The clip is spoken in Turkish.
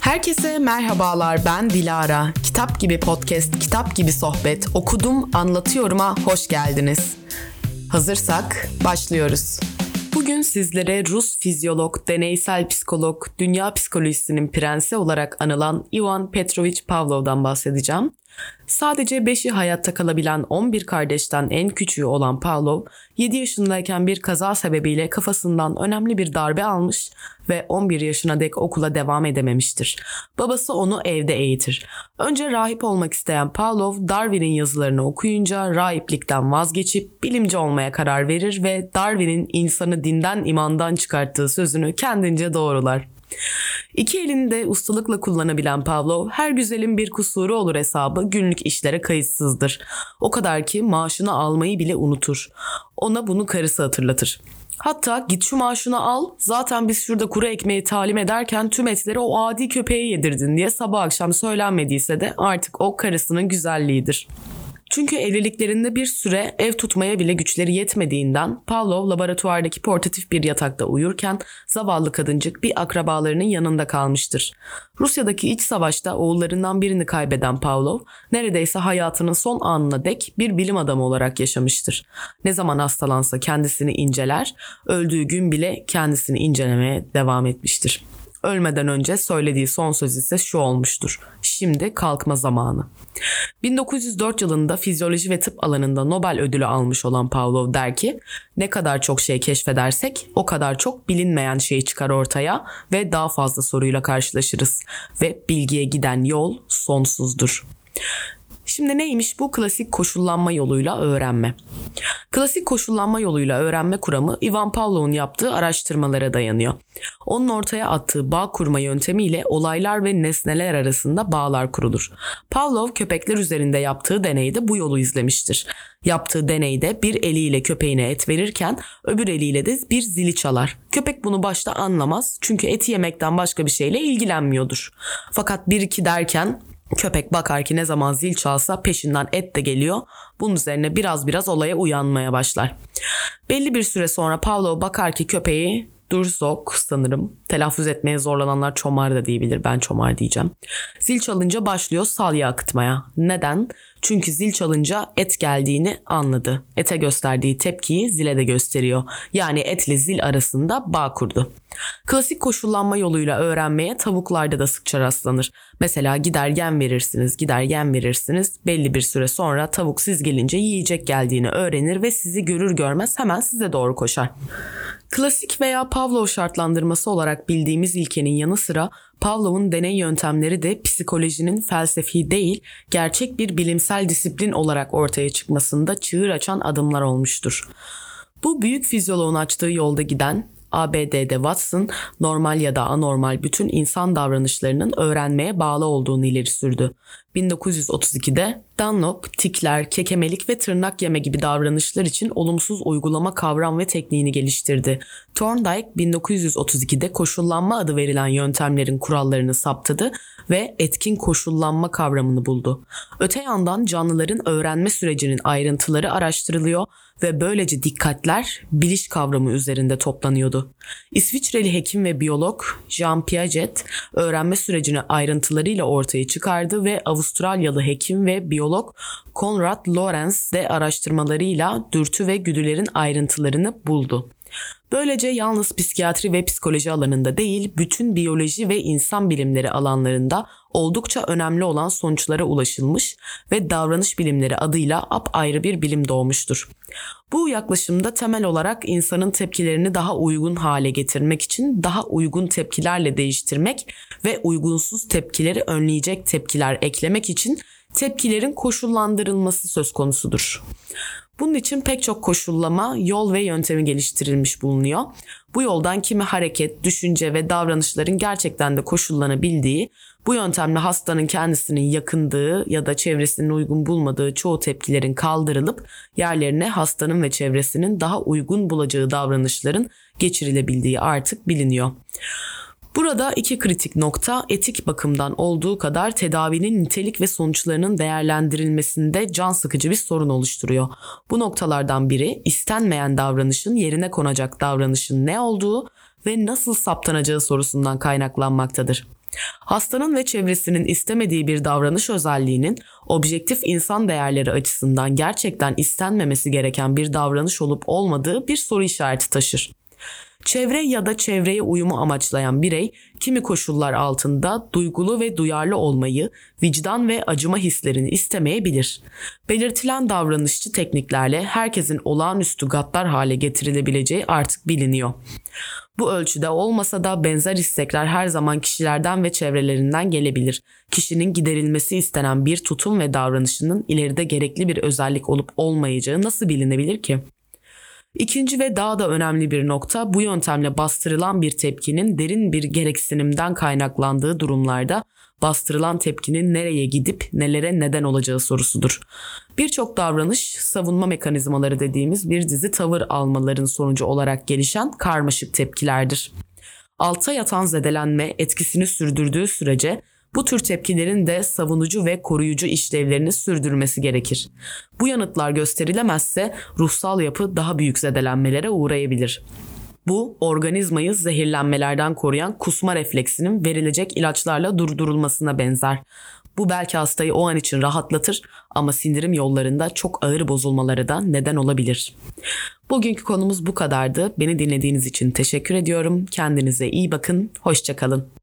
Herkese merhabalar ben Dilara. Kitap gibi podcast, kitap gibi sohbet, okudum anlatıyorum'a hoş geldiniz. Hazırsak başlıyoruz. Bugün sizlere Rus fizyolog, deneysel psikolog, dünya psikolojisinin prensi olarak anılan Ivan Petrovich Pavlov'dan bahsedeceğim. Sadece 5'i hayatta kalabilen 11 kardeşten en küçüğü olan Pavlov, 7 yaşındayken bir kaza sebebiyle kafasından önemli bir darbe almış ve 11 yaşına dek okula devam edememiştir. Babası onu evde eğitir. Önce rahip olmak isteyen Pavlov, Darwin'in yazılarını okuyunca rahiplikten vazgeçip bilimci olmaya karar verir ve Darwin'in insanı dinden imandan çıkarttığı sözünü kendince doğrular. İki elini de ustalıkla kullanabilen Pavlov her güzelin bir kusuru olur hesabı günlük işlere kayıtsızdır. O kadar ki maaşını almayı bile unutur. Ona bunu karısı hatırlatır. Hatta git şu maaşını al zaten biz şurada kuru ekmeği talim ederken tüm etleri o adi köpeğe yedirdin diye sabah akşam söylenmediyse de artık o karısının güzelliğidir. Çünkü evliliklerinde bir süre ev tutmaya bile güçleri yetmediğinden Pavlov laboratuvardaki portatif bir yatakta uyurken zavallı kadıncık bir akrabalarının yanında kalmıştır. Rusya'daki iç savaşta oğullarından birini kaybeden Pavlov neredeyse hayatının son anına dek bir bilim adamı olarak yaşamıştır. Ne zaman hastalansa kendisini inceler, öldüğü gün bile kendisini incelemeye devam etmiştir. Ölmeden önce söylediği son söz ise şu olmuştur. Şimdi kalkma zamanı. 1904 yılında fizyoloji ve tıp alanında Nobel ödülü almış olan Pavlov der ki, ne kadar çok şey keşfedersek o kadar çok bilinmeyen şey çıkar ortaya ve daha fazla soruyla karşılaşırız ve bilgiye giden yol sonsuzdur. Şimdi neymiş bu klasik koşullanma yoluyla öğrenme? Klasik koşullanma yoluyla öğrenme kuramı Ivan Pavlov'un yaptığı araştırmalara dayanıyor. Onun ortaya attığı bağ kurma yöntemiyle olaylar ve nesneler arasında bağlar kurulur. Pavlov köpekler üzerinde yaptığı deneyde bu yolu izlemiştir. Yaptığı deneyde bir eliyle köpeğine et verirken öbür eliyle de bir zili çalar. Köpek bunu başta anlamaz çünkü eti yemekten başka bir şeyle ilgilenmiyordur. Fakat bir iki derken Köpek bakar ki ne zaman zil çalsa peşinden et de geliyor. Bunun üzerine biraz biraz olaya uyanmaya başlar. Belli bir süre sonra Pavlov bakar ki köpeği Durzok sanırım. Telaffuz etmeye zorlananlar çomar da diyebilir. Ben çomar diyeceğim. Zil çalınca başlıyor salya akıtmaya. Neden? Çünkü zil çalınca et geldiğini anladı. Ete gösterdiği tepkiyi zile de gösteriyor. Yani etle zil arasında bağ kurdu. Klasik koşullanma yoluyla öğrenmeye tavuklarda da sıkça rastlanır. Mesela gider yem verirsiniz, gider yem verirsiniz. Belli bir süre sonra tavuk siz gelince yiyecek geldiğini öğrenir ve sizi görür görmez hemen size doğru koşar. Klasik veya Pavlov şartlandırması olarak bildiğimiz ilkenin yanı sıra Pavlov'un deney yöntemleri de psikolojinin felsefi değil, gerçek bir bilimsel disiplin olarak ortaya çıkmasında çığır açan adımlar olmuştur. Bu büyük fizyoloğun açtığı yolda giden ABD'de Watson normal ya da anormal bütün insan davranışlarının öğrenmeye bağlı olduğunu ileri sürdü. 1932'de Dunlop, tikler, kekemelik ve tırnak yeme gibi davranışlar için olumsuz uygulama kavram ve tekniğini geliştirdi. Thorndike 1932'de koşullanma adı verilen yöntemlerin kurallarını saptadı ve etkin koşullanma kavramını buldu. Öte yandan canlıların öğrenme sürecinin ayrıntıları araştırılıyor ve böylece dikkatler biliş kavramı üzerinde toplanıyordu. İsviçreli hekim ve biyolog Jean Piaget öğrenme sürecini ayrıntılarıyla ortaya çıkardı ve Avustralyalı hekim ve biyolog Konrad Lorenz de araştırmalarıyla dürtü ve güdülerin ayrıntılarını buldu. Böylece yalnız psikiyatri ve psikoloji alanında değil, bütün biyoloji ve insan bilimleri alanlarında oldukça önemli olan sonuçlara ulaşılmış ve davranış bilimleri adıyla apayrı bir bilim doğmuştur. Bu yaklaşımda temel olarak insanın tepkilerini daha uygun hale getirmek için daha uygun tepkilerle değiştirmek ve uygunsuz tepkileri önleyecek tepkiler eklemek için tepkilerin koşullandırılması söz konusudur. Bunun için pek çok koşullama, yol ve yöntemi geliştirilmiş bulunuyor. Bu yoldan kimi hareket, düşünce ve davranışların gerçekten de koşullanabildiği, bu yöntemle hastanın kendisinin yakındığı ya da çevresinin uygun bulmadığı çoğu tepkilerin kaldırılıp yerlerine hastanın ve çevresinin daha uygun bulacağı davranışların geçirilebildiği artık biliniyor. Burada iki kritik nokta etik bakımdan olduğu kadar tedavinin nitelik ve sonuçlarının değerlendirilmesinde can sıkıcı bir sorun oluşturuyor. Bu noktalardan biri istenmeyen davranışın yerine konacak davranışın ne olduğu ve nasıl saptanacağı sorusundan kaynaklanmaktadır. Hastanın ve çevresinin istemediği bir davranış özelliğinin objektif insan değerleri açısından gerçekten istenmemesi gereken bir davranış olup olmadığı bir soru işareti taşır. Çevre ya da çevreye uyumu amaçlayan birey kimi koşullar altında duygulu ve duyarlı olmayı, vicdan ve acıma hislerini istemeyebilir. Belirtilen davranışçı tekniklerle herkesin olağanüstü gaddar hale getirilebileceği artık biliniyor. Bu ölçüde olmasa da benzer istekler her zaman kişilerden ve çevrelerinden gelebilir. Kişinin giderilmesi istenen bir tutum ve davranışının ileride gerekli bir özellik olup olmayacağı nasıl bilinebilir ki? İkinci ve daha da önemli bir nokta bu yöntemle bastırılan bir tepkinin derin bir gereksinimden kaynaklandığı durumlarda bastırılan tepkinin nereye gidip nelere neden olacağı sorusudur. Birçok davranış savunma mekanizmaları dediğimiz bir dizi tavır almaların sonucu olarak gelişen karmaşık tepkilerdir. Alta yatan zedelenme etkisini sürdürdüğü sürece bu tür tepkilerin de savunucu ve koruyucu işlevlerini sürdürmesi gerekir. Bu yanıtlar gösterilemezse ruhsal yapı daha büyük zedelenmelere uğrayabilir. Bu organizmayı zehirlenmelerden koruyan kusma refleksinin verilecek ilaçlarla durdurulmasına benzer. Bu belki hastayı o an için rahatlatır ama sindirim yollarında çok ağır bozulmaları da neden olabilir. Bugünkü konumuz bu kadardı. Beni dinlediğiniz için teşekkür ediyorum. Kendinize iyi bakın. Hoşçakalın.